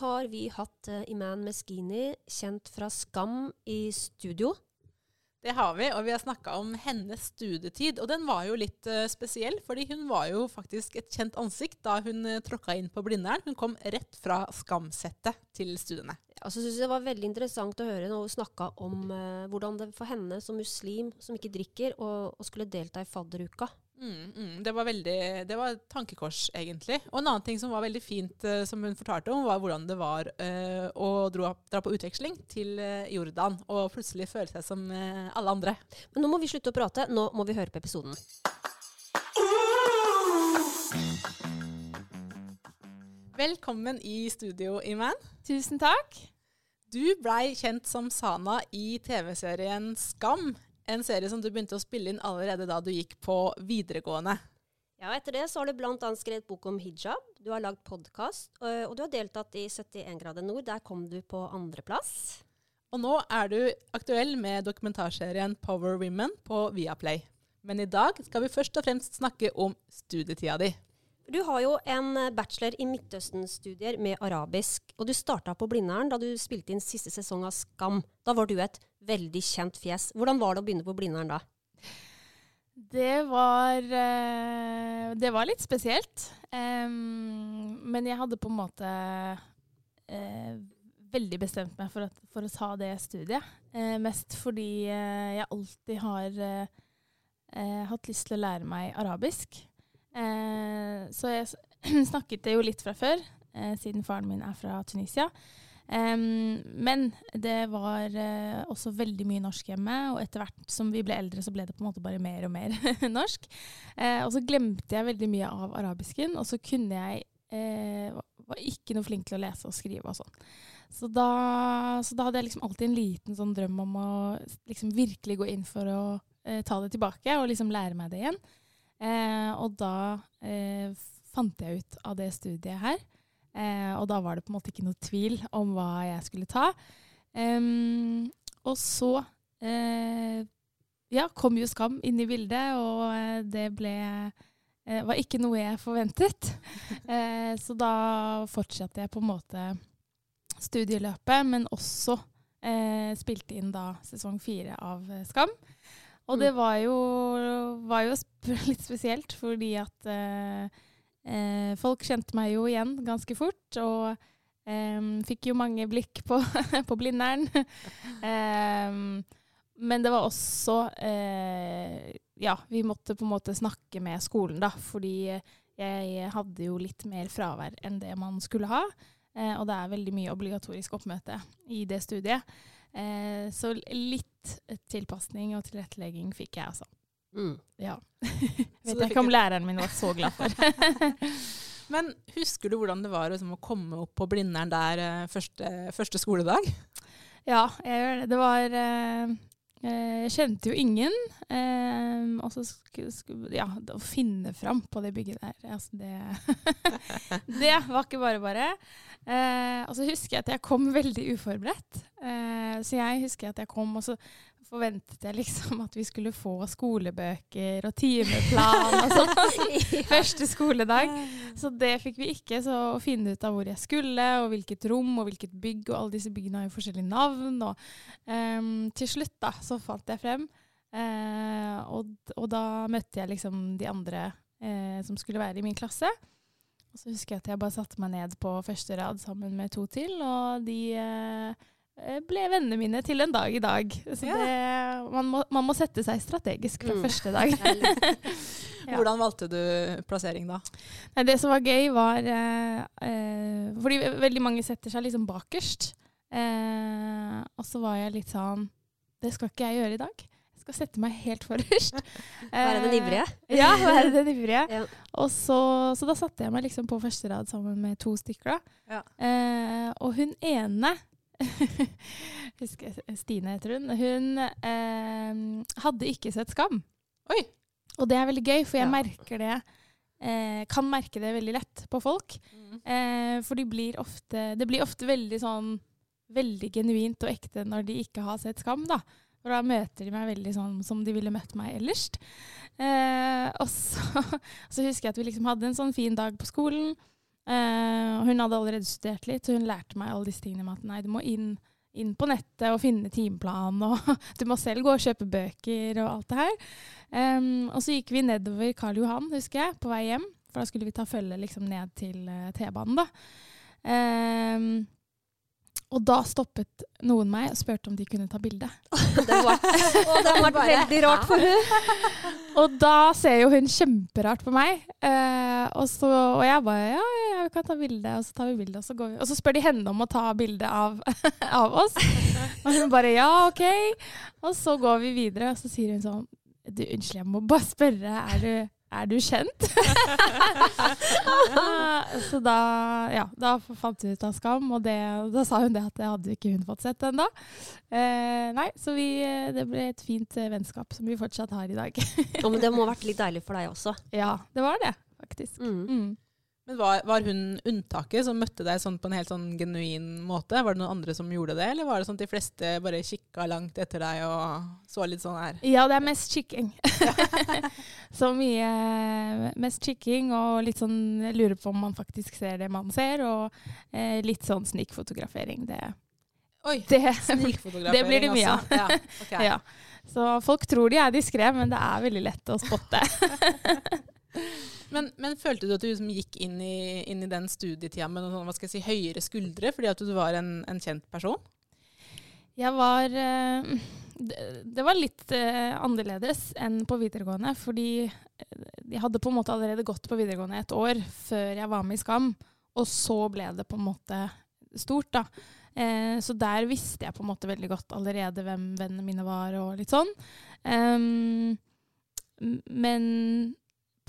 Har vi hatt uh, Iman Meskini, kjent fra Skam, i studio. Det har vi, og vi har snakka om hennes studietid. Og den var jo litt uh, spesiell, fordi hun var jo faktisk et kjent ansikt da hun uh, tråkka inn på Blindern. Hun kom rett fra Skamsettet til studiene. Ja, så synes jeg Det var veldig interessant å høre når hun snakka om uh, hvordan det for henne som muslim som ikke drikker, å skulle delta i fadderuka. Mm, mm, det var veldig, det var et tankekors, egentlig. Og en annen ting som var veldig fint, uh, som hun fortalte om, var hvordan det var uh, å dra, dra, på utveksling til uh, Jordan og plutselig føle seg som alle andre. Men nå må vi slutte å prate. Nå må vi høre på episoden. Velkommen i studio, Iman. Tusen takk. Du blei kjent som Sana i TV-serien Skam en serie som du begynte å spille inn allerede da du gikk på videregående. Ja, etter det så har du bl.a. skrevet bok om hijab, du har lagd podkast, og du har deltatt i 71 grader nord. Der kom du på andreplass. Og nå er du aktuell med dokumentarserien Power Women på Viaplay. Men i dag skal vi først og fremst snakke om studietida di. Du har jo en bachelor i Midtøsten-studier med arabisk, og du starta på Blindern da du spilte inn siste sesong av Skam. Da var du et veldig kjent fjes. Hvordan var det å begynne på Blindern da? Det var, eh, det var litt spesielt. men jeg hadde på en måte eh, veldig bestemt meg for, at, for, å ta det studiet. Eh, mest fordi jeg alltid har hatt lyst til å lære meg arabisk. så jeg snakket det jo litt fra før, siden faren min er fra Tunisia. Um, men det var uh, også veldig mye norsk hjemme, og etter hvert som vi ble eldre, så ble det på en måte bare mer og mer norsk. Uh, og så glemte jeg veldig mye av arabisken, og så kunne jeg uh, var ikke noe flink til å lese og skrive og sånn. Så da, så da, hadde jeg liksom alltid en liten sånn drøm om å liksom virkelig gå inn for å ta det tilbake og liksom lære meg det igjen. og da fant jeg ut av det studiet her. Eh, og da var det på en måte ikke noe tvil om hva jeg skulle ta. Um, og så eh, ja, kom jo Skam inn i bildet, og eh, det ble eh, var ikke noe jeg forventet. Eh, så da fortsatte jeg på en måte studieløpet, men også eh, spilte inn da sesong fire av Skam. Og det mm. var jo, var jo litt spesielt, fordi at Eh, folk kjente meg jo igjen ganske fort, og eh, fikk jo mange blikk på, på Blindern. eh, men det var også eh, Ja, vi måtte på en måte snakke med skolen, da, fordi jeg hadde jo litt mer fravær enn det man skulle ha. Eh, og det er veldig mye obligatorisk oppmøte i det studiet. Eh, så litt tilpasning og tilrettelegging fikk jeg, altså. Mm. Ja. Vet jeg ikke om læreren min var så glad for. Men husker du hvordan det var liksom, å komme opp på Blindern der eh, første, første, skoledag? Ja, jeg gjør det. Det var eh, eh Jeg kjente jo ingen. Eh, og så Ja, å finne fram på det bygget der, altså det Det var ikke bare bare. Eh, og så husker jeg at jeg kom veldig uforberedt. Eh, så jeg husker at jeg kom, og så forventet jeg liksom at vi skulle få skolebøker og timeplan og sånn første skoledag. Så det fikk vi ikke. Så å finne ut av hvor jeg skulle, og hvilket rom og hvilket bygg, og alle disse byggene har jo forskjellige navn. Og um, til slutt da, så fant jeg frem. Uh, og, og, da møtte jeg liksom de andre uh, som skulle være i min klasse. Og så husker jeg at jeg bare satte meg ned på første rad sammen med to til, og de uh, ble vennene mine til en dag i dag. Så ja. det, man, må, man, må, sette seg strategisk fra mm. første dag. ja. Hvordan valgte du plassering da? Nei, det som var gøy, var eh, eh, Fordi veldig mange setter seg liksom bakerst. Eh, og så var jeg litt sånn Det skal ikke jeg gjøre i dag. Jeg skal sette meg helt forrest. Være den Eh, ivrige. Ja, være den ivrige. Ja. Og så, så da satte jeg meg liksom på første rad sammen med to stykker. Ja. Eh, og hun ene Stine heter hun. Hun eh, hadde ikke sett Skam. Oi. Og det er veldig gøy, for jeg Ja. merker det eh, kan merke det veldig lett på folk. Eh, for de blir ofte, det blir ofte veldig sånn veldig genuint og ekte når de ikke har sett Skam. da. For da møter de meg veldig sånn som de ville møtt meg ellers. Eh, og så, så husker jeg at vi liksom hadde en sånn fin dag på skolen. Og hun hadde allerede studert litt, så hun lærte meg alle disse tingene med at nei, du må inn, inn på nettet og finne timeplan, og du må selv gå og kjøpe bøker og alt det her. Um, og så gikk vi nedover Karl Johan, husker jeg, på vei hjem. For da skulle vi ta følge liksom ned til uh, T-banen, da. Em, og da stoppet noen meg og spurte om de kunne ta bilde. Det var, og det var veldig rart for hun. Og da ser jo hun kjemperart på meg. Eh, og, så, og jeg bare ja, ja, vi kan ta bilde. Og så tar vi bilde, og så går vi. Og så spør de henne om å ta bilde av, av oss. Og hun bare ja, OK. Og så går vi videre, og så sier hun sånn du, Unnskyld, jeg må bare spørre. Er du, er du kjent? Så da, ja, da fant vi ut av Skam, og det, da sa hun det at det hadde ikke hun fått sett ennå. Eh, nei, så vi, det ble et fint eh, vennskap som vi fortsatt har i dag. Ja, men det må ha vært litt deilig for deg også. Ja, det var det, faktisk. Mm. Mm. Men var, var hun unntaket som møtte deg sånn på en helt sånn genuin måte? Var det noen andre som gjorde det, eller var det sånn at de fleste bare kikka langt etter deg og så litt sånn her? Ja, det er mest kikking. så mye mest kikking og litt sånn lurer på om man faktisk ser det man ser, og eh, litt sånn snikfotografering. Det, Oi, det Det blir det mye av. Ja, okay. ja. Så folk tror de er diskré, men det er veldig lett å spotte. Men, men følte du at du liksom gikk inn i, inn i den studietida med noen sånn, si, høyere skuldre fordi at du var en, en kjent person? Jeg var eh, det, var litt eh, annerledes enn på videregående, fordi eh, jeg hadde på en måte allerede gått på videregående et år før jeg var med i Skam, og så ble det på en måte stort, da. Så der visste jeg på en måte veldig godt allerede hvem vennene mine var, og litt sånn. Em, men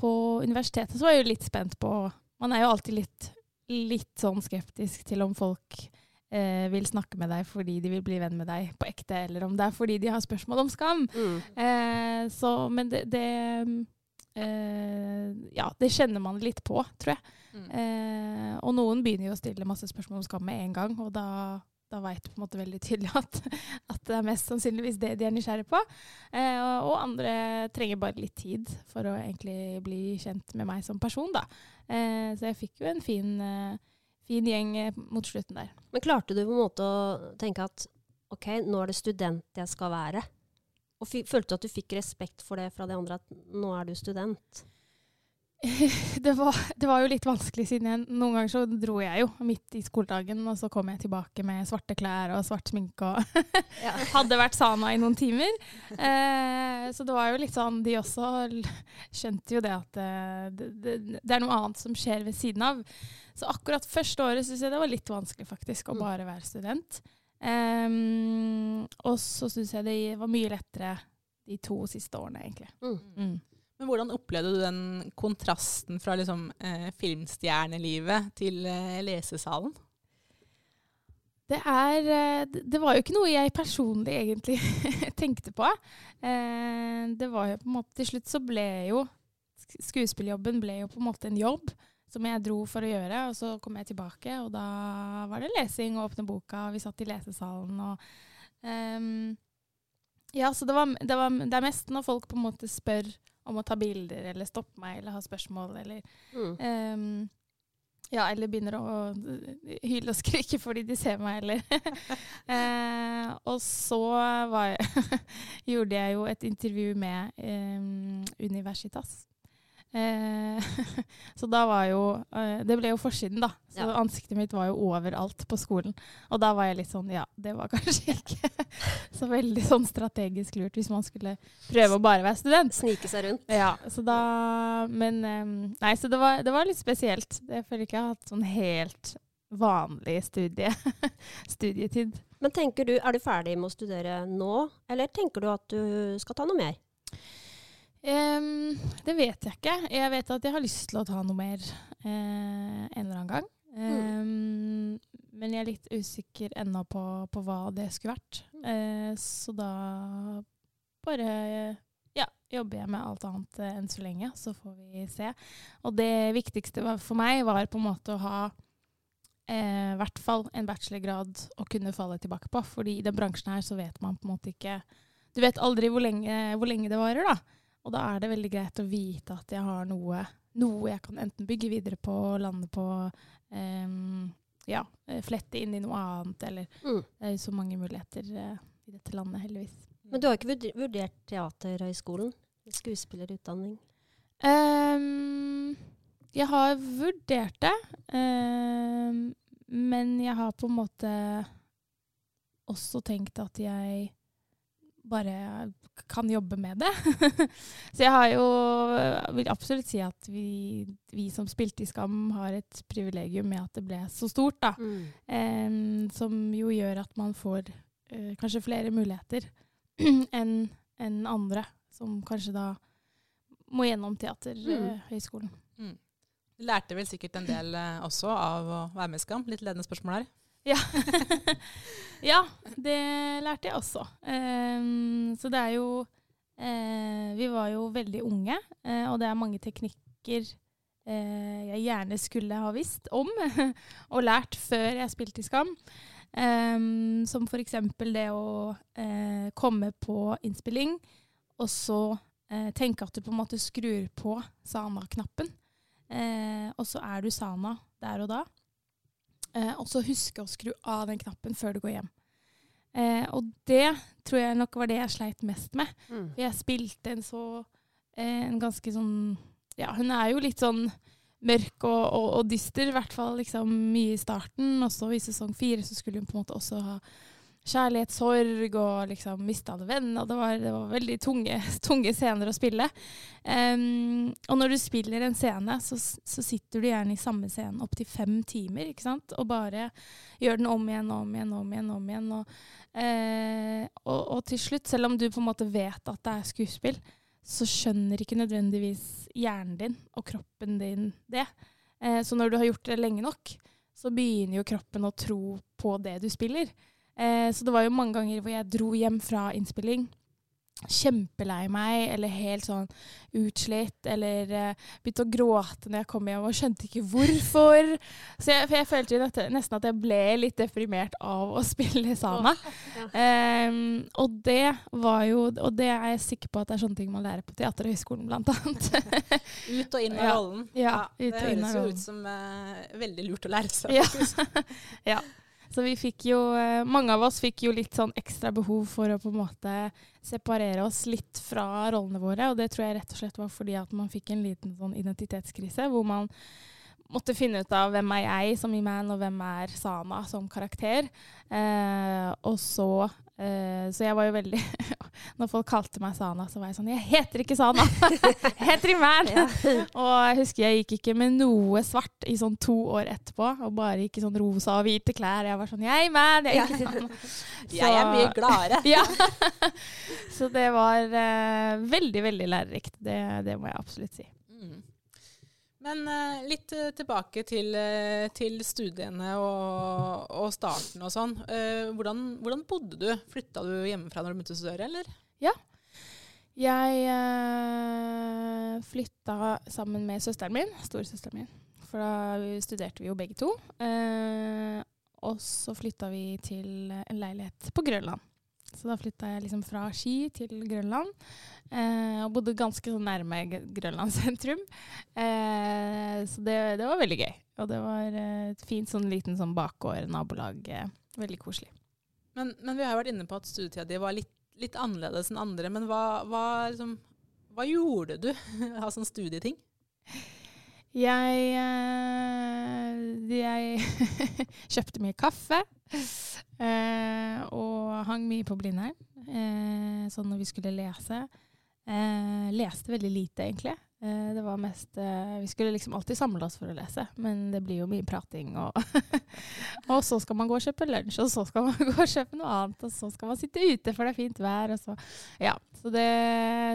på universitetet så var jeg jo litt spent på Man er jo alltid litt, litt sånn skeptisk til om folk eh, vil snakke med deg fordi de vil bli venn med deg på ekte, eller om det er fordi de har spørsmål om skam. Mm. Eh, så, men det, det eh, Ja, det kjenner man litt på, tror jeg. Mm. Eh, og noen begynner jo å stille masse spørsmål om skam med en gang, og da, da veit på en måte veldig tydelig at, at det er mest sannsynligvis det de er nysgjerrig på. Eh, og, og andre trenger bare litt tid for å egentlig bli kjent med meg som person, da. Eh, så jeg fikk jo en fin, eh, fin gjeng eh, mot slutten der. Men klarte du på en måte å tenke at ok, nå er det student jeg skal være? Og følte du at du fikk respekt for det fra de andre, at nå er du student? det, var, det var jo litt vanskelig, siden jeg, noen ganger så dro jeg jo midt i skoledagen, og så kom jeg tilbake med svarte klær og svart sminke og Ja. hadde vært sana i noen timer. Eh, så det var jo litt sånn De også skjønte jo det at eh, det, det, det er noe annet som skjer ved siden av. Så akkurat første året syns jeg det var litt vanskelig, faktisk, å Mm. bare være student. Eh, og så syns jeg det var mye lettere de to siste årene, egentlig. Mm. Men hvordan opplevde du den kontrasten fra liksom, eh, filmstjernelivet til eh, lesesalen? Det er eh, Det var jo ikke noe jeg personlig egentlig tenkte på. Eh, det var jo på en måte Til slutt så ble jo Skuespilljobben ble jo på en måte en jobb som jeg dro for å gjøre. Og så kom jeg tilbake, og da var det lesing og åpne boka, og vi satt i lesesalen og um, Ja, så det, var, det, var, det er mest når folk på en måte spør om å ta bilder eller stoppe meg eller ha spørsmål eller Mm. um, ja, eller begynner å hyle og skrike fordi de ser meg, eller Eh, Og så jeg, gjorde jeg jo et intervju med eh, Universitas. Eh, så da var jo eh, Det ble jo forsiden, da. Så Ja. ansiktet mitt var jo overalt på skolen. Og da var jeg litt sånn Ja, det var kanskje ikke så veldig sånn strategisk lurt hvis man skulle prøve å bare være student. Snike seg rundt. Ja, så da Men Nei, så det var, det var litt spesielt. Jeg føler ikke jeg har hatt sånn helt vanlig studie, studietid. Men tenker du, er du ferdig med å studere nå, eller tenker du at du skal ta noe mer? Em, det vet jeg ikke. Jeg vet at jeg har lyst til å ta noe mer uh, en eller annen gang. Em, Men jeg er litt usikker ennå på, på hva det skulle vært. Uh, så da bare ja, jobber jeg med alt annet eh, enn så lenge, så får vi se. Og det viktigste for meg var på en måte å ha eh, i hvert fall en bachelorgrad å kunne falle tilbake på. Fordi i den bransjen her så vet man på en måte ikke Du vet aldri hvor lenge, hvor lenge det varer, da. Og da er det veldig greit å vite at jeg har noe, noe jeg kan enten bygge videre på, lande på, um, ja, eh, flette inn i noe annet, eller Mm. Det er så mange muligheter uh, i dette landet, heldigvis. Men du har ikke vurdert Teaterhøgskolen? Skuespillerutdanning? Um, jeg har vurdert det, um, men jeg har på en måte også tenkt at jeg bare kan jobbe med det. Så jeg har jo vil absolutt si at vi, vi som spilte i Skam, har et privilegium med at det ble så stort, da. Mm. Em, som jo gjør at man får eh, kanskje flere muligheter enn en andre, som kanskje da må gjennom Teaterhøgskolen. Mm. Du lærte vel sikkert en del eh, også av å være med i Skam? Litt ledende spørsmål her. Ja. ja, det lærte jeg også. Um, så det er jo uh, Vi var jo veldig unge, uh, og det er mange teknikker uh, jeg gjerne skulle ha visst om og lært før jeg spilte i Skam. Um, som f.eks. det å komme på innspilling, og så tenke at du på en måte skrur på Sana-knappen. Og så er du Sana der og da. Eh, og så huske å skru av den knappen før du går hjem. Eh, og det tror jeg nok var det jeg sleit mest med. Mm. For jeg spilte en så eh, En ganske sånn Ja, hun er jo litt sånn mørk og, og, og dyster, i hvert fall liksom mye i starten. Og så i sesong fire så skulle hun på en måte også ha kjærlighetssorg og liksom mista en venn. Og det var, det var veldig tunge, tunge scener å spille. Um, og når du spiller en scene, så, så sitter du gjerne i samme scene opptil fem timer, ikke sant? Og bare gjør den om igjen, om igjen, om igjen, om igjen. Og, uh, og, og til slutt, selv om du på en måte vet at det er skuespill, så skjønner ikke nødvendigvis hjernen din og kroppen din det. Eh, så når du har gjort det lenge nok, så begynner jo kroppen å tro på det du spiller. Eh, så det var jo mange ganger hvor jeg dro hjem fra innspilling kjempelei meg, eller helt sånn utslitt, eller uh, begynte å gråte når jeg kom hjem og skjønte ikke hvorfor. Så jeg, jeg følte nesten at jeg ble litt deprimert av å spille Sana. ja. Um, og det var jo Og det er jeg sikker på at det er sånne ting man lærer på Teaterhøgskolen, blant annet. Ut og inn av Ja. rollen. Ja, det ut inn høres jo ut som uh, veldig lurt å lære seg. Ja. Så vi fikk jo eh, Mange av oss fikk jo litt sånn ekstra behov for å på en måte separere oss litt fra rollene våre, og det tror jeg rett og slett var fordi at man fikk en liten sånn identitetskrise, hvor man måtte finne ut av hvem er jeg som Iman, og hvem er Sana som karakter. Eh, og så eh, Så jeg var jo veldig Når folk kalte meg Sana, så var jeg sånn Jeg heter ikke Sana! jeg heter Iman! og jeg husker jeg gikk ikke med noe svart i sånn to år etterpå, og bare gikk i sånn rosa og hvite klær. Jeg var sånn Jeg er Iman! Jeg er ikke Sana. Jeg er mye gladere. ja. Så det var uh, veldig, veldig lærerikt. Det, det må jeg absolutt si. Mm. Men uh, litt uh, tilbake til, uh, til studiene og, og starten og sånn. Hvordan, hvordan bodde du? Flytta du hjemmefra når du begynte å studere, eller? Jeg eh, flytta sammen med søsteren min, storesøsteren min. For da studerte vi jo begge to. Eh, og så flytta vi til en leilighet på Grønland. Så da flytta jeg liksom fra Ski til Grønland. Eh, og bodde ganske sånn nærme Grønland sentrum. Eh, så det, det var veldig gøy. Og det var et fint sånn liten sånn bakgård, nabolag. Eh, veldig koselig. Men, men vi har jo vært inne på at studietida di var litt, litt annerledes enn andre. Men hva, hva, liksom, hva gjorde du av sånne studieting? Jeg, eh, jeg kjøpte mye kaffe eh, og hang mye på Blindern. Eh, sånn når vi skulle lese. Leste veldig lite, egentlig. Eh, det var mest eh, Vi skulle liksom alltid samle oss for å lese, men det blir jo mye prating. Og, og så skal man gå og kjøpe lunsj, og så skal man gå og kjøpe noe annet. Og så skal man sitte ute, for det er fint vær. Og så, ja. så, det,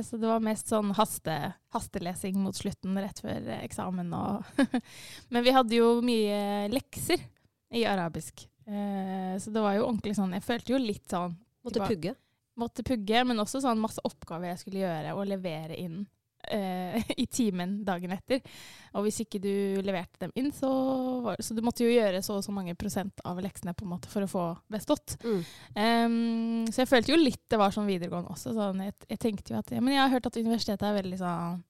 så det var mest sånn haste, hastelesing mot slutten, rett før eksamen. Og men vi hadde jo mye lekser i arabisk. Eh, så det var jo ordentlig sånn Jeg følte jo litt sånn Måtte pugge. Måtte pugge, men også sånn masse oppgaver jeg skulle gjøre og levere inn eh, i timen dagen etter. Og hvis ikke du leverte dem inn, så var Så du måtte jo gjøre så og så mange prosent av leksene på en måte for å få bestått. Mm. Um, så jeg følte jo litt det var sånn videregående også. Sånn, jeg, jeg tenkte jo at ja, Men jeg har hørt at universitetet er veldig sånn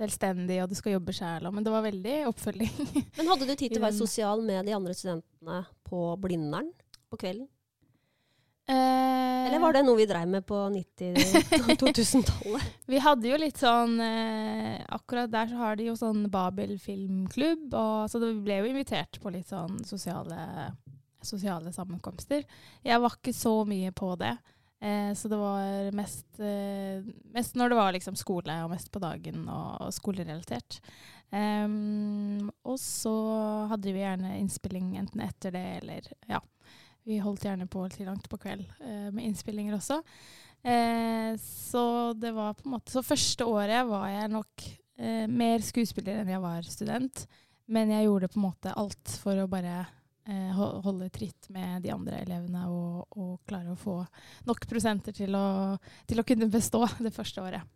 selvstendig, og du skal jobbe sjæl, men det var veldig oppfølging. Men hadde du tid til å være sosial med de andre studentene på Blindern på kvelden? Eller var det noe vi dreiv med på 90-2000-tallet? Vi hadde jo litt sånn eh, Akkurat der så har de jo sånn Babel filmklubb, og, så vi ble jo invitert på litt sånn sosiale, sosiale sammenkomster. Jeg var ikke så mye på det. Eh, så det var mest, eh, mest når det var liksom skole, og mest på dagen og, og skolerelatert. Um, og så hadde vi gjerne innspilling enten etter det eller ja. Vi holdt gjerne på til langt på kveld eh, med innspillinger også. Eh, så det var på en måte Så første året var jeg nok eh, mer skuespiller enn jeg var student. Men jeg gjorde på en måte alt for å bare eh, holde tritt med de andre elevene og, og klare å få nok prosenter til å, til å kunne bestå det første året.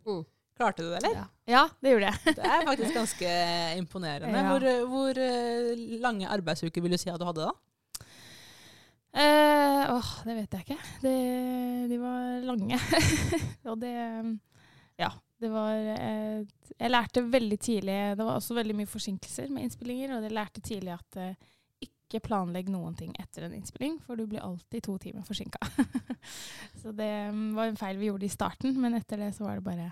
Klarte du det, eller? Ja, ja det gjorde jeg. Det er faktisk ganske imponerende. Ja. Hvor, hvor eh, lange arbeidsuker vil du si at du hadde da? Eh, åh, det vet jeg ikke. Det, de var lange. og det Ja. Det var et, Jeg lærte veldig tidlig Det var også veldig mye forsinkelser med innspillinger, og jeg lærte tidlig at eh, ikke planlegg noen ting etter en innspilling, for du blir alltid to timer forsinka. så det mm, var en feil vi gjorde i starten, men etter det så var det bare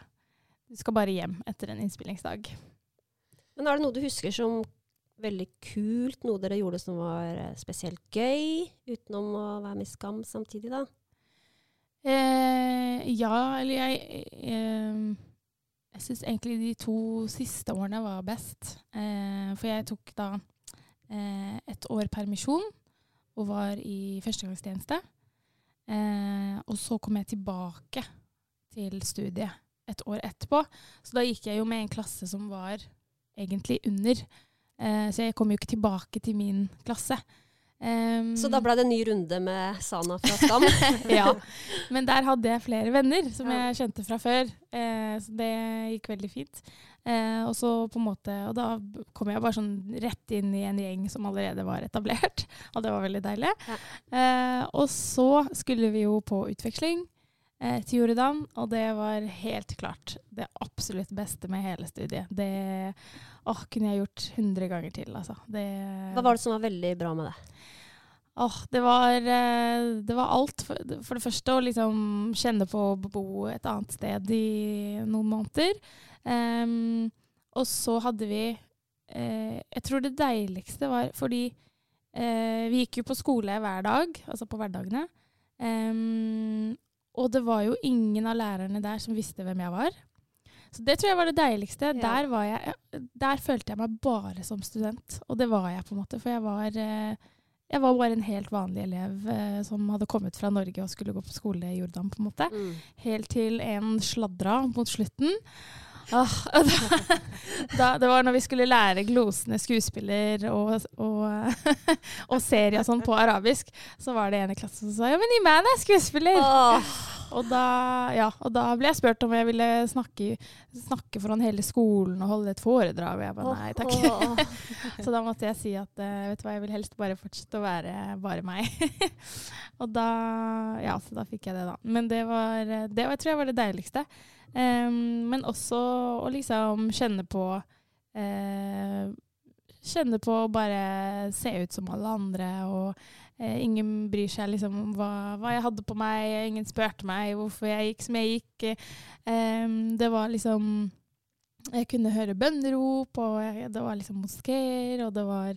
Du skal bare hjem etter en innspillingsdag. Men er det noe du husker som veldig kult? Noe dere gjorde som var eh, spesielt gøy? Utenom å være med i Skam samtidig, da? Eh, ja, eller jeg eh, Jeg syns egentlig de to siste årene var best. Eh, for jeg tok da eh, et år permisjon og var i førstegangstjeneste. Eh, og så kom jeg tilbake til studiet et år etterpå. Så da gikk jeg jo med en klasse som var egentlig under. Så jeg kom jo ikke tilbake til min klasse. Um, Så da ble det en ny runde med Sana fra Skam? ja. Men der hadde jeg flere venner som Ja. jeg kjente fra før. Eh, så det gikk veldig fint. Eh, og så på en måte, og da kom jeg bare sånn rett inn i en gjeng som allerede var etablert. Og det var veldig deilig. Ja. Eh, og så skulle vi jo på utveksling eh, til Jordan, og det var helt klart det absolutt beste med hele studiet. Det åh, kunne jeg gjort 100 ganger til, altså. Det, Hva var det som var veldig bra med det? Åh, det var, eh, det var alt. For, for det første å liksom kjenne på å bo et annet sted i noen måneder. Um, og så hadde vi eh, Jeg tror det deiligste var fordi eh, vi gikk jo på skole hver dag, altså på hverdagene. Em, og det var jo ingen av lærerne der som visste hvem jeg var. Så det tror jeg var det deiligste. Ja. Der, var jeg, der følte jeg meg bare som student. Og det var jeg, på en måte. For jeg var, eh, jeg var bare en helt vanlig elev eh, som hadde kommet fra Norge og skulle gå på skole i Jordan, på en måte. Mm. Helt til en sladra mot slutten. Ah, da, da, det var når vi skulle lære glosende skuespiller og, og, og serie og sånn på arabisk, så var det en i klassen som sa ja, men Iman er skuespiller. Oh. Og da, ja, og da ble jeg spurt om jeg ville snakke, snakke foran hele skolen og holde et foredrag. Og jeg bare nei takk. Så da måtte jeg si at eh, vet du hva, jeg vil helst bare fortsette å være bare meg. og da Ja, så da fikk jeg det, da. Men det var Det var, tror jeg var det deiligste. Men også å liksom kjenne på eh, Kjenne på å bare se ut som alle andre, og eh, ingen bryr seg liksom om hva, hva jeg hadde på meg. Ingen spurte meg hvorfor jeg gikk som jeg gikk. Em, det var liksom jeg kunne høre bønnerop, og jeg, det var liksom moskeer, og det var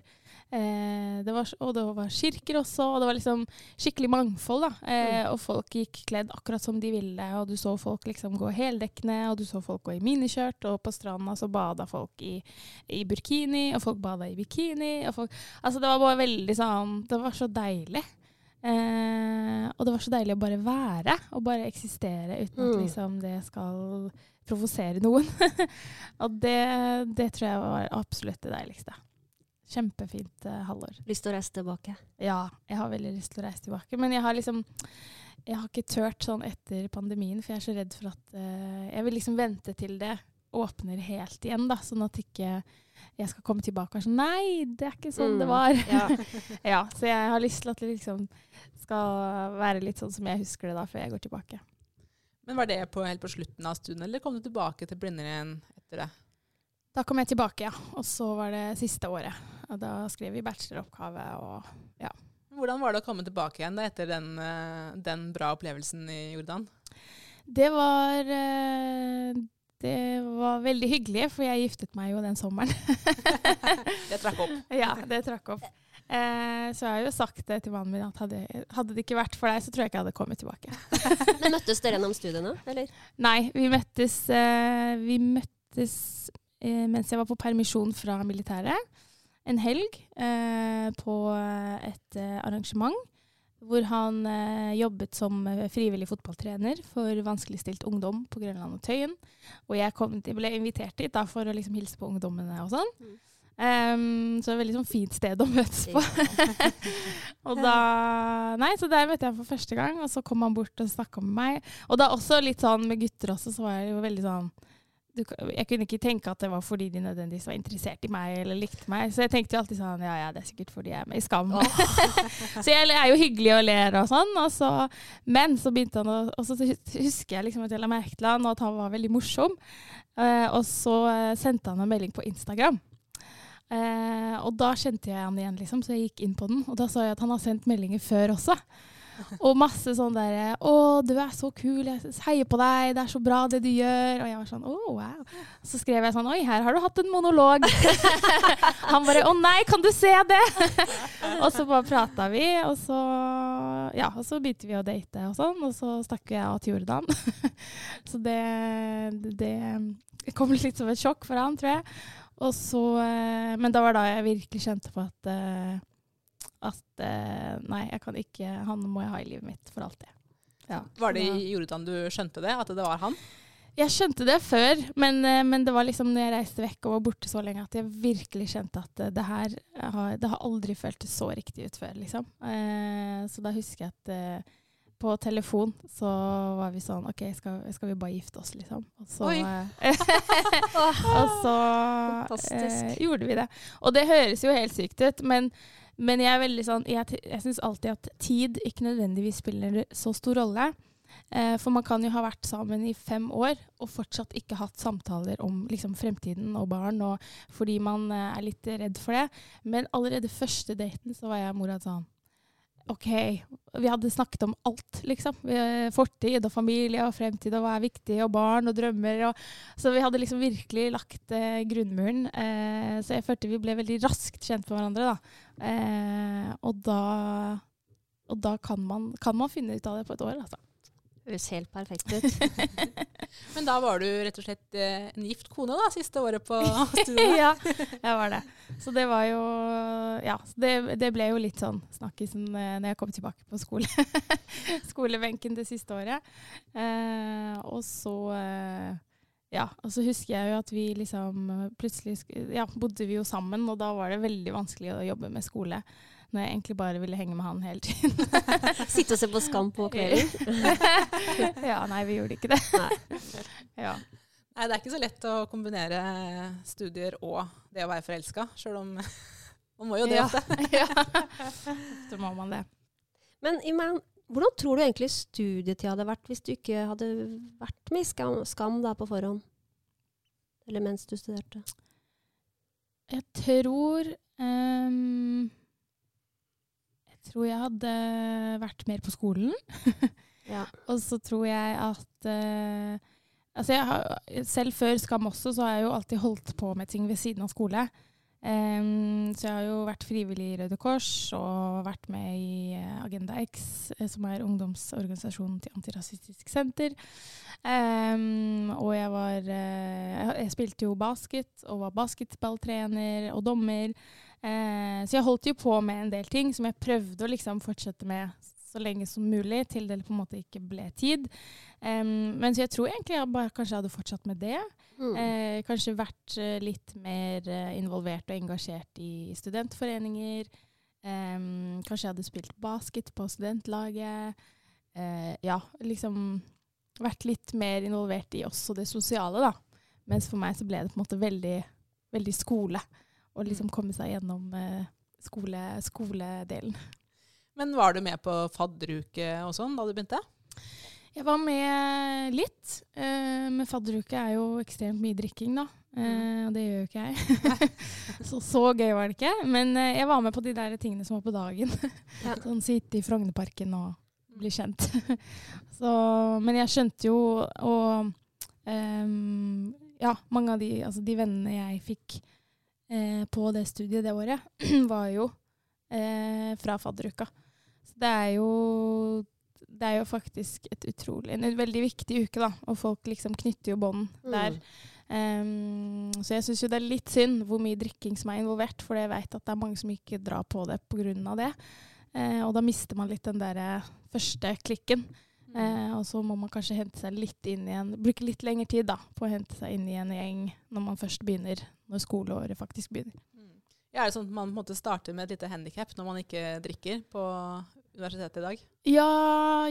Eh, det var, og det var kirker også, og det var liksom skikkelig mangfold. da. Eh, Mm. Og folk gikk kledd akkurat som de ville, og du så folk liksom gå heldekkende, og du så folk gå i miniskjørt, og på stranda så bada folk i, i burkini, og folk bada i bikini. Og folk, altså det var bare veldig sånn Det var så deilig. Eh, og det var så deilig å bare være og bare eksistere uten at Mm. liksom, det skal provosere noen. og det, det tror jeg var absolutt det deiligste. Kjempefint uh, halvår. Lyst til å reise tilbake. Ja, jeg har veldig lyst til å reise tilbake. Men jeg har liksom jeg har ikke turt sånn etter pandemien, for jeg er så redd for at uh, Jeg vil liksom vente til det åpner helt igjen, da, sånn at ikke jeg skal komme tilbake og sånn Nei, det er ikke sånn det Mm, var. ja. ja, så jeg har lyst til at det liksom skal være litt sånn som jeg husker det da, før jeg går tilbake. Men var det på, helt på slutten av studien, eller kom du tilbake til Blindern igjen etter det? Da kom jeg tilbake, ja. Og så var det siste året. Og da skrev vi bacheloroppgave og Hvordan var det å komme tilbake igjen da, etter den, eh, den bra opplevelsen i Jordan? Det var eh, Det var veldig hyggelig, for jeg giftet meg jo den sommeren. Det trakk opp. ja, det trakk opp. Eh, så jeg har jo sagt det til mannen min at hadde, hadde det ikke vært for deg, så tror jeg ikke jeg hadde kommet tilbake. Men møttes dere gjennom studiene, eller? Nei, vi møttes, eh, vi møttes eh, mens jeg var på permisjon fra militæret. En helg eh, på et eh, arrangement hvor han eh, jobbet som eh, frivillig fotballtrener for vanskeligstilt ungdom på Grønland og Tøyen. Og jeg kom, jeg ble invitert dit da, for å liksom hilse på ungdommene og sånn. Mm. Em, så det er et veldig sånn fint sted å møtes på. og da Nei, så der møtte jeg ham for første gang, og så kom han bort og snakka med meg. Og da også litt sånn med gutter også, så var jeg jo veldig sånn du, Jeg kunne ikke tenke at det var fordi de nødvendigvis var interessert i meg eller likte meg. Så jeg tenkte jo alltid sånn Ja, ja, det er sikkert fordi jeg er med i Skam. så jeg er jo hyggelig og ler og sånn. Og så, men så begynte han å Og så husker jeg liksom at jeg la merke til han, og at han var veldig morsom. Eh, og så eh, sendte han en melding på Instagram. Eh, og da kjente jeg han igjen, liksom, så jeg gikk inn på den. Og da så jeg at han har sendt meldinger før også. Og masse sånn derre 'Å, du er så kul. Jeg heier på deg. Det er så bra, det du gjør.' Og jeg var sånn 'Å, wow'. Så skrev jeg sånn 'Oi, her har du hatt en monolog'. Han bare 'Å nei, kan du se det?' og så bare prata vi, og så Ja, og så begynte vi å date og sånn, og så stakk jeg av til Jordan. så det, det kom litt som et sjokk for han, tror jeg. Så, eh, men da var da jeg virkelig kjente på at eh, at eh, nei, jeg kan ikke Han må jeg ha i livet mitt for alltid. Ja. Var det i Jordan du skjønte det, at det var han? Jeg skjønte det før, men, eh, men det var liksom når jeg reiste vekk og var borte så lenge, at jeg virkelig skjønte at eh, det her har, det har aldri føltes så riktig ut før, liksom. Eh, så da husker jeg at eh, på telefon så var vi sånn OK, skal, skal vi bare gifte oss, liksom? Og så, Oi. eh, og så eh, gjorde vi det. Og det høres jo helt sykt ut, men, men jeg er veldig sånn Jeg, jeg syns alltid at tid ikke nødvendigvis spiller så stor rolle. Eh, for man kan jo ha vært sammen i fem år og fortsatt ikke hatt samtaler om liksom, fremtiden og barn, og, fordi man eh, er litt redd for det. Men allerede første daten så var jeg og Morad sånn OK, vi hadde snakket om alt, liksom. Fortid og familie og fremtid og hva er viktig, og barn og drømmer. Og, så vi hadde liksom virkelig lagt eh, grunnmuren. Eh, så jeg følte vi ble veldig raskt kjent med hverandre, da. Eh, og da, og da kan, man, kan man finne ut av det på et år, altså. Høres helt perfekt ut. Men da var du rett og slett eh, en gift kone da, siste året på studiet? ja, jeg var det. Så det var jo Ja, det, det ble jo litt sånn snakkisen eh, når jeg kom tilbake på skole. skolebenken det siste året. Eh, og så eh, Ja, og så husker jeg jo at vi liksom plutselig Ja, bodde vi jo sammen, og da var det veldig vanskelig å jobbe med skole. Når jeg egentlig bare ville henge med han hele tiden. Sitte og se på Skam på kvelden. ja, nei, vi gjorde ikke det. Nei. ja. Nei, det er ikke så lett å kombinere studier og det å være forelska, sjøl om man må jo det Ja. ofte. ja. Må man det. Men Iman, hvordan tror du egentlig studietida hadde vært hvis du ikke hadde vært med i Skam, skam da på forhånd? Eller mens du studerte? Jeg tror ehm, Jeg tror jeg hadde vært mer på skolen. Ja. Og så tror jeg at uh, Altså jeg har, selv før Skam også, så har jeg jo alltid holdt på med ting ved siden av skole. Um, så jeg har jo vært frivillig i Røde Kors og vært med i eh, Agenda X, eh, som er ungdomsorganisasjonen til Antirasistisk Senter. Um, og jeg var uh, Jeg spilte jo basket og var basketballtrener og dommer. Uh, så jeg holdt jo på med en del ting som jeg prøvde å liksom fortsette med så lenge som mulig, til det på en måte ikke ble tid. Um, men så jeg tror egentlig jeg bare kanskje hadde fortsatt med det. Mm. Eh, kanskje vært uh, litt mer uh, involvert og engasjert i studentforeninger. Um, kanskje jeg hadde spilt basket på studentlaget. Uh, ja, liksom vært litt mer involvert i også det sosiale, da. Mens for meg så ble det på en måte veldig, veldig skole. Liksom mm. komme seg gjennom skole, skoledelen. Men var du med på fadderuke og sånn da du begynte? Jeg var med litt. Eh, men fadderuke er jo ekstremt mye drikking, da. Eh, og det gjør jo ikke jeg. så så gøy var det ikke. Men eh, jeg var med på de der tingene som var på dagen. Sånn sitte i Frognerparken og bli kjent. så, men jeg skjønte jo og um, Ja, mange av de, altså de vennene jeg fikk på det studiet det året, var jo fra fadderuka. Så det er jo det er jo faktisk et utrolig, en veldig viktig uke, da. Og folk liksom knytter jo bånd mm. der. Um, så jeg syns jo det er litt synd hvor mye drikking som er involvert, for jeg vet at det er mange som ikke drar på det pga. det. Uh, og da mister man litt den der uh, første klikken. Mm. Uh, og så må man kanskje hente seg litt inn igjen, bruke litt lengre tid da, på å hente seg inn i en gjeng når man først begynner, når skoleåret faktisk begynner. Mm. Ja, er det sånn at man på en måte starter med et lite handikap når man ikke drikker på universitetet i dag? Ja,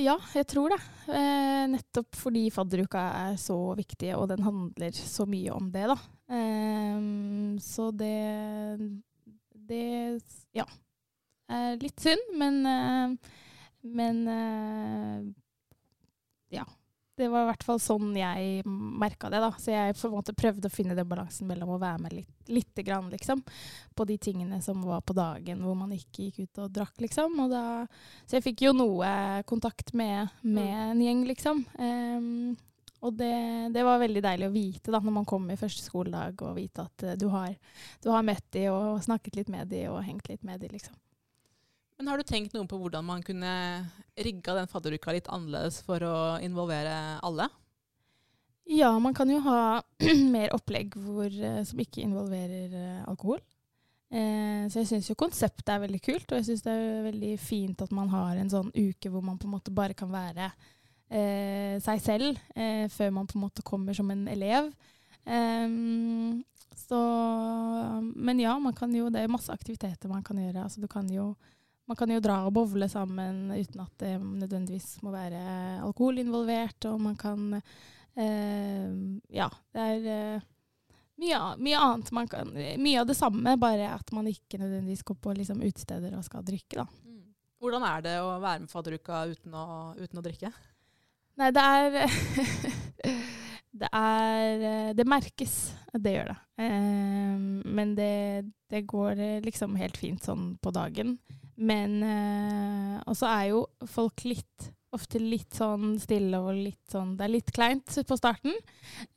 ja jeg tror det. Eh, nettopp fordi fadderuka er så viktig, og den handler så mye om det, da. Eh, så det Det ja. Er litt synd, men eh, Men eh, ja det var i hvert fall sånn jeg merka det. da. Så jeg på en måte prøvde å finne den balansen mellom å være med litt, lite grann, liksom, på de tingene som var på dagen hvor man ikke gikk ut og drakk, liksom. Og da, så jeg fikk jo noe kontakt med, med en gjeng, liksom. Um, og det, det, var veldig deilig å vite da, når man kom i første skoledag, og vite at uh, du, har, du har møtt de og snakket litt med de og hengt litt med de, liksom. Men har du tenkt noe på hvordan man kunne rigga den fadderuka litt annerledes for å involvere alle? Ja, man kan jo ha mer opplegg hvor, eh, som ikke involverer uh, alkohol. Eh, så jeg syns jo konseptet er veldig kult, og jeg syns det er veldig fint at man har en sånn uke hvor man på en måte bare kan være eh, seg selv eh, før man på en måte kommer som en elev. Um, så Men ja, man kan jo Det er masse aktiviteter man kan gjøre. Altså du kan jo man kan jo dra og bowle sammen uten at det nødvendigvis må være alkohol involvert. Og man kan eh, Ja, det er eh, mye, mye, annet man kan Mye av det samme, bare at man ikke nødvendigvis går på liksom, utesteder og skal drikke, da. Mm. Hvordan er det å være med fadderuka uten å, uten å drikke? Nei, det er Det er Det merkes. Det gjør det. Eh, men det, det går liksom helt fint sånn på dagen. Men eh, Og så er jo folk litt ofte litt sånn stille og litt sånn Det er litt kleint på starten.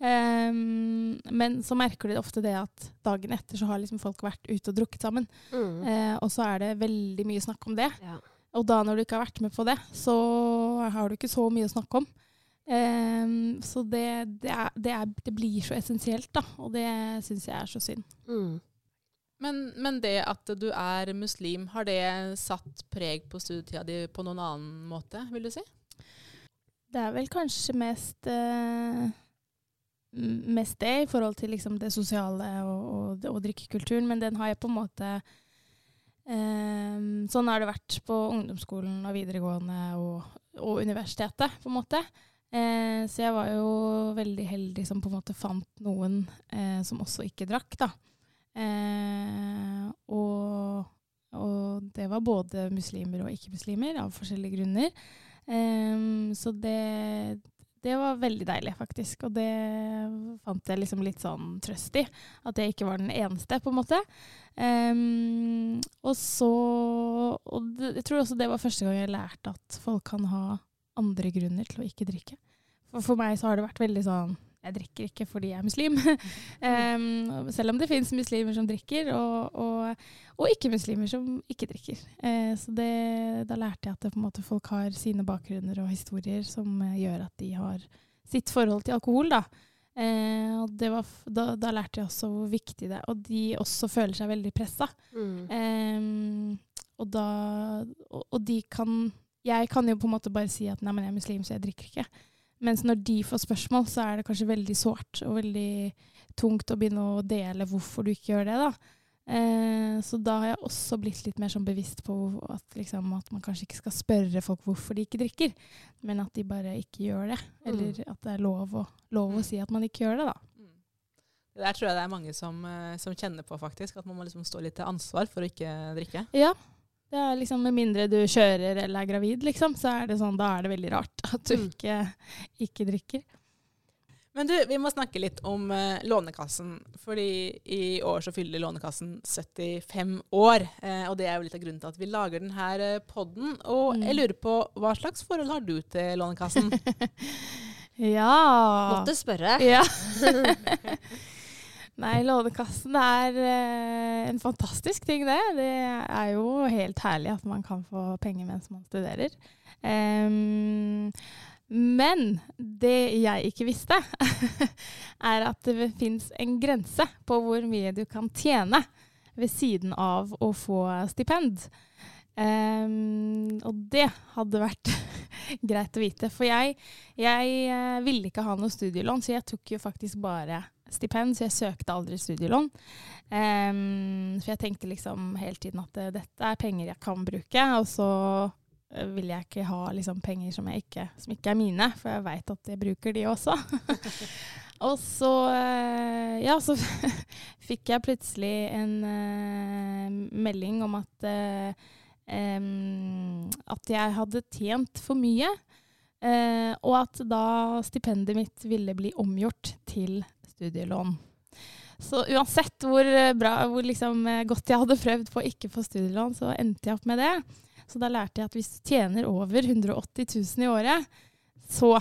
Um, men så merker de ofte det at dagen etter så har liksom folk vært ute og drukket sammen. Mm. Uh, og så er det veldig mye snakk om det. Ja. Og da når du ikke har vært med på det, så har du ikke så mye å snakke om. Um, så det, det, er, det, er, det, blir så essensielt, da. Og det syns jeg er så synd. Mm. Men, men, det at du er muslim, har det satt preg på studietida di på noen annen måte, vil du si? Det er vel kanskje mest, uh, mest det i forhold til liksom det sosiale og, og, og, drikkekulturen, men den har jeg på en måte um, Sånn har det vært på ungdomsskolen og videregående og, og universitetet, på en måte. Uh, så jeg var jo veldig heldig som på en måte fant noen eh, som også ikke drakk, da. Eh, og, og, det var både muslimer og ikke-muslimer av forskjellige grunner. Eh, så det, det var veldig deilig, faktisk. Og det fant jeg liksom litt sånn trøst i. At jeg ikke var den eneste, på en måte. Um, og så Og det, jeg tror også det var første gang jeg lærte at folk kan ha andre grunner til å ikke drikke. For, for meg så har det vært veldig sånn jeg drikker ikke fordi jeg er muslim. um, selv om det fins muslimer som drikker, og, og, og ikke-muslimer som ikke drikker. Uh, så det, da lærte jeg at måte, folk har sine bakgrunner og historier som uh, gjør at de har sitt forhold til alkohol. da. Uh, var, da, da, lærte jeg også hvor viktig det er. Og de også føler seg veldig pressa. Mm. Um, og, da, og, og de kan Jeg kan jo på en måte bare si at nei, men jeg er muslim, så jeg drikker ikke. Mens når de får spørsmål, så er det kanskje veldig sårt og veldig tungt å begynne å dele hvorfor du ikke gjør det. da. Eh, så da har jeg også blitt litt mer sånn bevisst på at, liksom, at, man kanskje ikke skal spørre folk hvorfor de ikke drikker, men at de bare ikke gjør det. Mm. Eller at det er lov å, lov å, mm. si at man ikke gjør det, da. Mm. Det der tror jeg det er mange som, eh, som kjenner på, faktisk. At man må liksom stå litt til ansvar for å ikke drikke. Ja, det er liksom, Med mindre du kjører eller er gravid, liksom, så er det sånn, da er det veldig rart at du mm. ikke, ikke, drikker. Men du, vi må snakke litt om uh, Lånekassen. Fordi i år så fyller Lånekassen 75 år. Uh, og det er jo litt av grunnen til at vi lager denne uh, podden. Og mm. jeg lurer på, hva slags forhold har du til Lånekassen? ja Måtte spørre. Ja. Nei, Lånekassen er eh, en fantastisk ting, det. Det er jo helt herlig at man kan få penger mens man studerer. Um, men det jeg ikke visste, er at det fins en grense på hvor mye du kan tjene ved siden av å få stipend. Um, og det hadde vært greit å vite. For jeg, jeg uh, ville ikke ha noe studielån, så jeg tok jo faktisk bare stipend, så jeg søkte aldri studielån. Um, for jeg tenkte liksom hele tiden at uh, dette er penger jeg kan bruke, og så uh, vil jeg ikke ha liksom, penger som, ikke, som, ikke, er mine, for jeg veit at jeg bruker de også. og så, uh, ja, så fikk jeg plutselig en melding om at um, at jeg hadde tjent for mye. Uh, og at da stipendet mitt ville bli omgjort til studielån. Så uansett hvor, eh, bra, hvor liksom eh, godt jeg hadde prøvd på å ikke få studielån, så endte jeg opp med det. Så da lærte jeg at hvis du tjener over 180 000 i året, så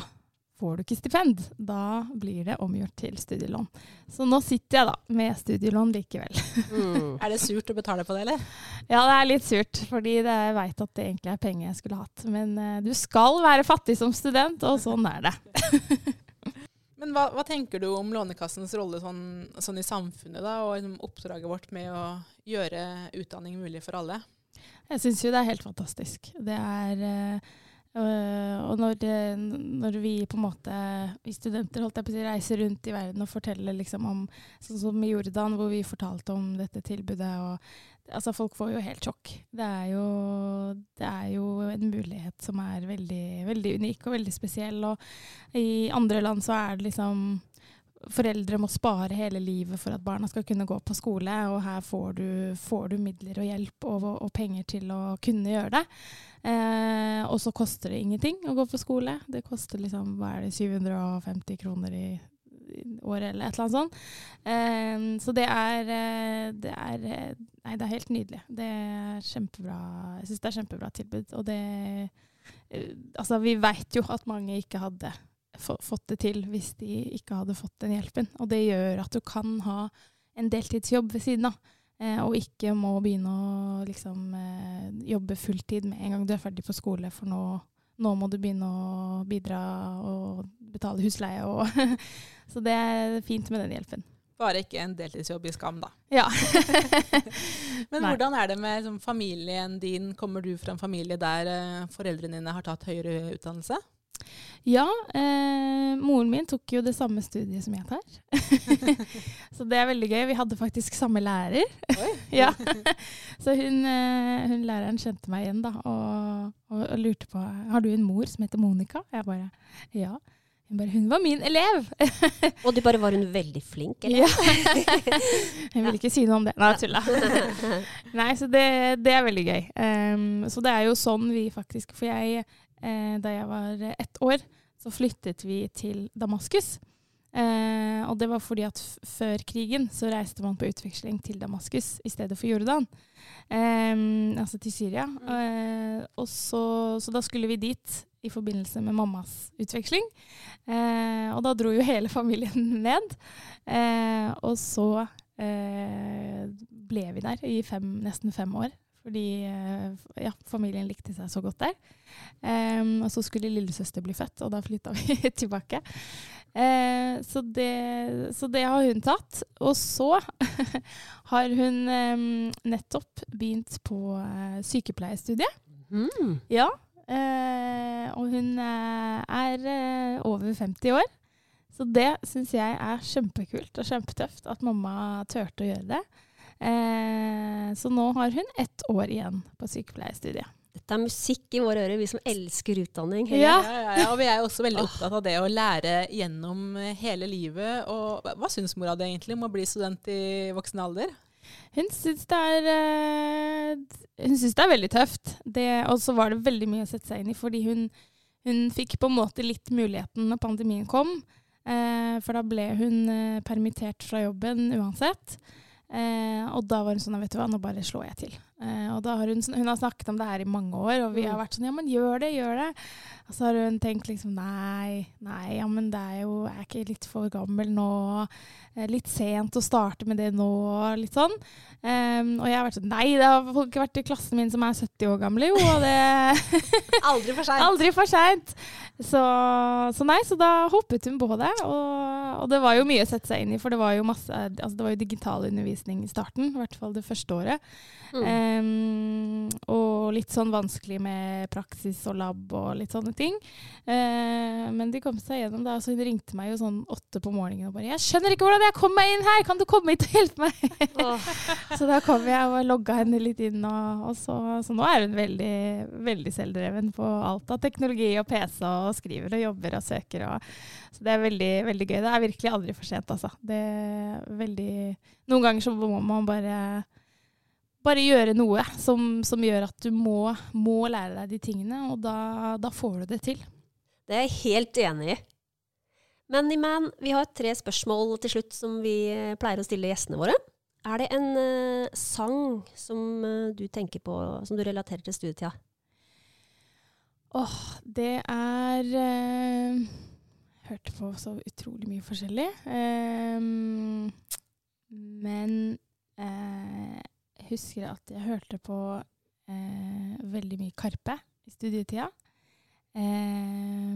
får du ikke stipend. Da blir det omgjort til studielån. Så nå sitter jeg da med studielån likevel. Mm. er det surt å betale på det, eller? Ja, det er litt surt, fordi jeg veit at det egentlig er penger jeg skulle hatt. Men uh, du skal være fattig som student, og sånn er det. Men hva, hva, tenker du om Lånekassens rolle sånn, sånn i samfunnet, da, og liksom oppdraget vårt med å gjøre utdanning mulig for alle? Jeg syns jo det er helt fantastisk. Det er øh, Og når, når, vi på en måte, vi studenter holdt jeg på å si, reiser rundt i verden og forteller liksom om Sånn som i Jordan, hvor vi fortalte om dette tilbudet. og altså folk får jo helt sjokk. Det er jo, det er jo en mulighet som er veldig, veldig, unik og veldig spesiell. Og i andre land så er det liksom Foreldre må spare hele livet for at barna skal kunne gå på skole, og her får du, får du midler og hjelp og, og, penger til å kunne gjøre det. Eh, og så koster det ingenting å gå på skole. Det koster liksom, hva er det, 750 kroner i året eller et eller annet sånt. Um, så det er, eh, det er eh, Nei, det er helt nydelig. Det er kjempebra. Jeg syns det er kjempebra tilbud. Og det uh, Altså, vi veit jo at mange ikke hadde fått det til hvis de ikke hadde fått den hjelpen. Og det gjør at du kan ha en deltidsjobb ved siden av. Eh, og ikke må begynne å liksom, eh, jobbe fulltid med en gang du er ferdig på skole, for nå nå må du begynne å bidra og betale husleie. Og så det er fint med den hjelpen. Bare ikke en deltidsjobb i Skam, da. Ja. Men Nei. hvordan er det med liksom, familien din? Kommer du fra en familie der uh, foreldrene dine har tatt høyere utdannelse? Ja, eh, moren min tok jo det samme studiet som jeg tar. så det er veldig gøy. Vi hadde faktisk samme lærer. ja. Så hun, eh, hun, læreren kjente meg igjen da, og, og, og, lurte på har du en mor som heter Monica. Jeg bare ja. Hun bare 'Hun var min elev'. og du bare var hun veldig flink, eller? Ja. Hun ville ikke si noe om det. Nei, tulla. Nei, så det, det, er veldig gøy. Um, så det er jo sånn vi faktisk For jeg da jeg var ett år, så flyttet vi til Damaskus. Eh, og det var fordi at før krigen så reiste man på utveksling til Damaskus i stedet for Jordan. Eh, altså til Syria. Mm. Eh, og så, så, da skulle vi dit i forbindelse med mammas utveksling. Eh, og da dro jo hele familien ned. Eh, og så eh, ble vi der i fem, nesten fem år. Fordi eh, ja, familien likte seg så godt der. Um, og så skulle lillesøster bli født, og da flytta vi tilbake. Uh, så, det, så, det, har hun tatt. Og så har hun um, nettopp begynt på uh, sykepleierstudiet. Mm. Ja. Uh, og hun er over 50 år. Så det syns jeg er kjempekult og kjempetøft at mamma turte å gjøre det. Eh, så nå har hun ett år igjen på sykepleierstudiet. Dette er musikk i våre ører, vi som elsker utdanning. Ja. Ja, ja, ja. og vi er også veldig opptatt av det å lære gjennom hele livet. Og hva syns mora di egentlig om å bli student i voksen alder? Hun syns det er uh, Hun syns det er veldig tøft. Og så var det veldig mye å sette seg inn i, fordi hun, hun fikk på en måte litt muligheten når pandemien kom. Uh, for da ble hun uh, permittert fra jobben uansett. Eh, og da var hun sånn Vet du hva, nå bare slår jeg til. Eh, og da har hun, hun har snakket om det her i mange år, og vi har mm. vært sånn Ja, men gjør det, gjør det. Og så har hun tenkt liksom Nei, nei, ja, men det er jo Jeg er ikke litt for gammel nå? Eh, litt sent å starte med det nå? Litt sånn. Um, og jeg har vært sånn Nei, det har folk vært i klassen min som er 70 år gamle, jo, og det Aldri for seint. Aldri for seint. Så, så, nei, så da hoppet hun på det. Og, og, det var jo mye å sette seg inn i, for det var jo masse Altså det var jo digital undervisning i starten, i hvert fall det første året. Mm. Um, og litt sånn vanskelig med praksis og lab og litt sånne ting. Uh, men de kom seg gjennom da, Så hun ringte meg jo sånn åtte på morgenen og bare 'Jeg skjønner ikke hvordan jeg kom meg inn her! Kan du komme hit og hjelpe meg?' Oh. så da kom jeg og logga henne litt inn, og, og så, så, nå er hun veldig, veldig selvdreven på alt av teknologi og PC, og skriver og jobber og søker. Og, så det er veldig, veldig gøy. Det er virkelig aldri for sent, altså. Det er veldig Noen ganger så må man bare bare gjøre noe som, som gjør at du må, må, lære deg de tingene, og da, da, får du det til. Det er jeg helt enig i. Men Iman, vi har tre spørsmål til slutt som vi pleier å stille gjestene våre. Er det en uh, sang som uh, du tenker på, som du relaterer til studietida? Åh, oh, det er uh, Hørte på så utrolig mye forskjellig. Um, men husker at jeg hørte på eh, veldig mye Karpe i studietida. Eh,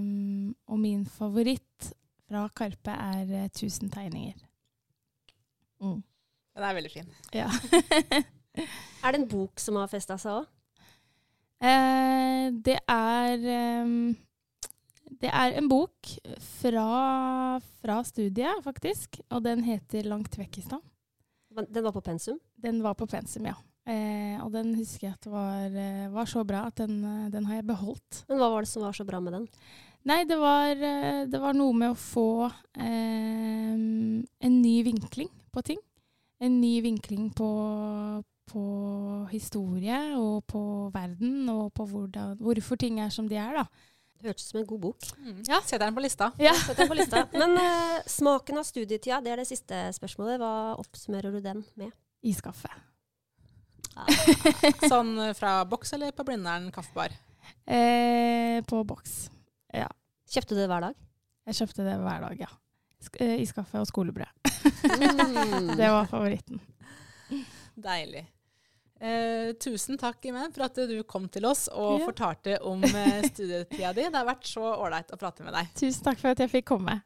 og min favoritt fra Karpe er eh, 'Tusen tegninger'. Mm. Den er veldig fin. Ja. er det en bok som har festa seg òg? Eh, det er Det er en bok fra, fra studiet, faktisk. Og den heter 'Langt vekk i stad'. Den var på pensum? Den var på pensum, ja. Eh, og den husker jeg at var, eh, var så bra at den, eh, den, har jeg beholdt. Men hva var det som var så bra med den? Nei, det var, eh, det var noe med å få eh, en ny vinkling på ting. En ny vinkling på, på, historie og på verden, og på hvordan, hvorfor ting er som de er, da. Det hørtes ut som en god bok. Mm. Ja, Setter den på lista. Ja. den på lista. Men uh, smaken av studietida, det er det siste spørsmålet. Hva oppsummerer du den med? Iskaffe. Ah. sånn fra boks eller på Blindern kaffebar? Eh, på boks, ja. Kjøpte du det hver dag? Jeg kjøpte det hver dag, ja. Eh, iskaffe og skolebrød. Mm. det var favoritten. Deilig. Eh, tusen takk, Imen, for at du kom til oss og ja. fortalte om eh, studietida di. Det har vært så ålreit å prate med deg. Tusen takk for at jeg fikk komme.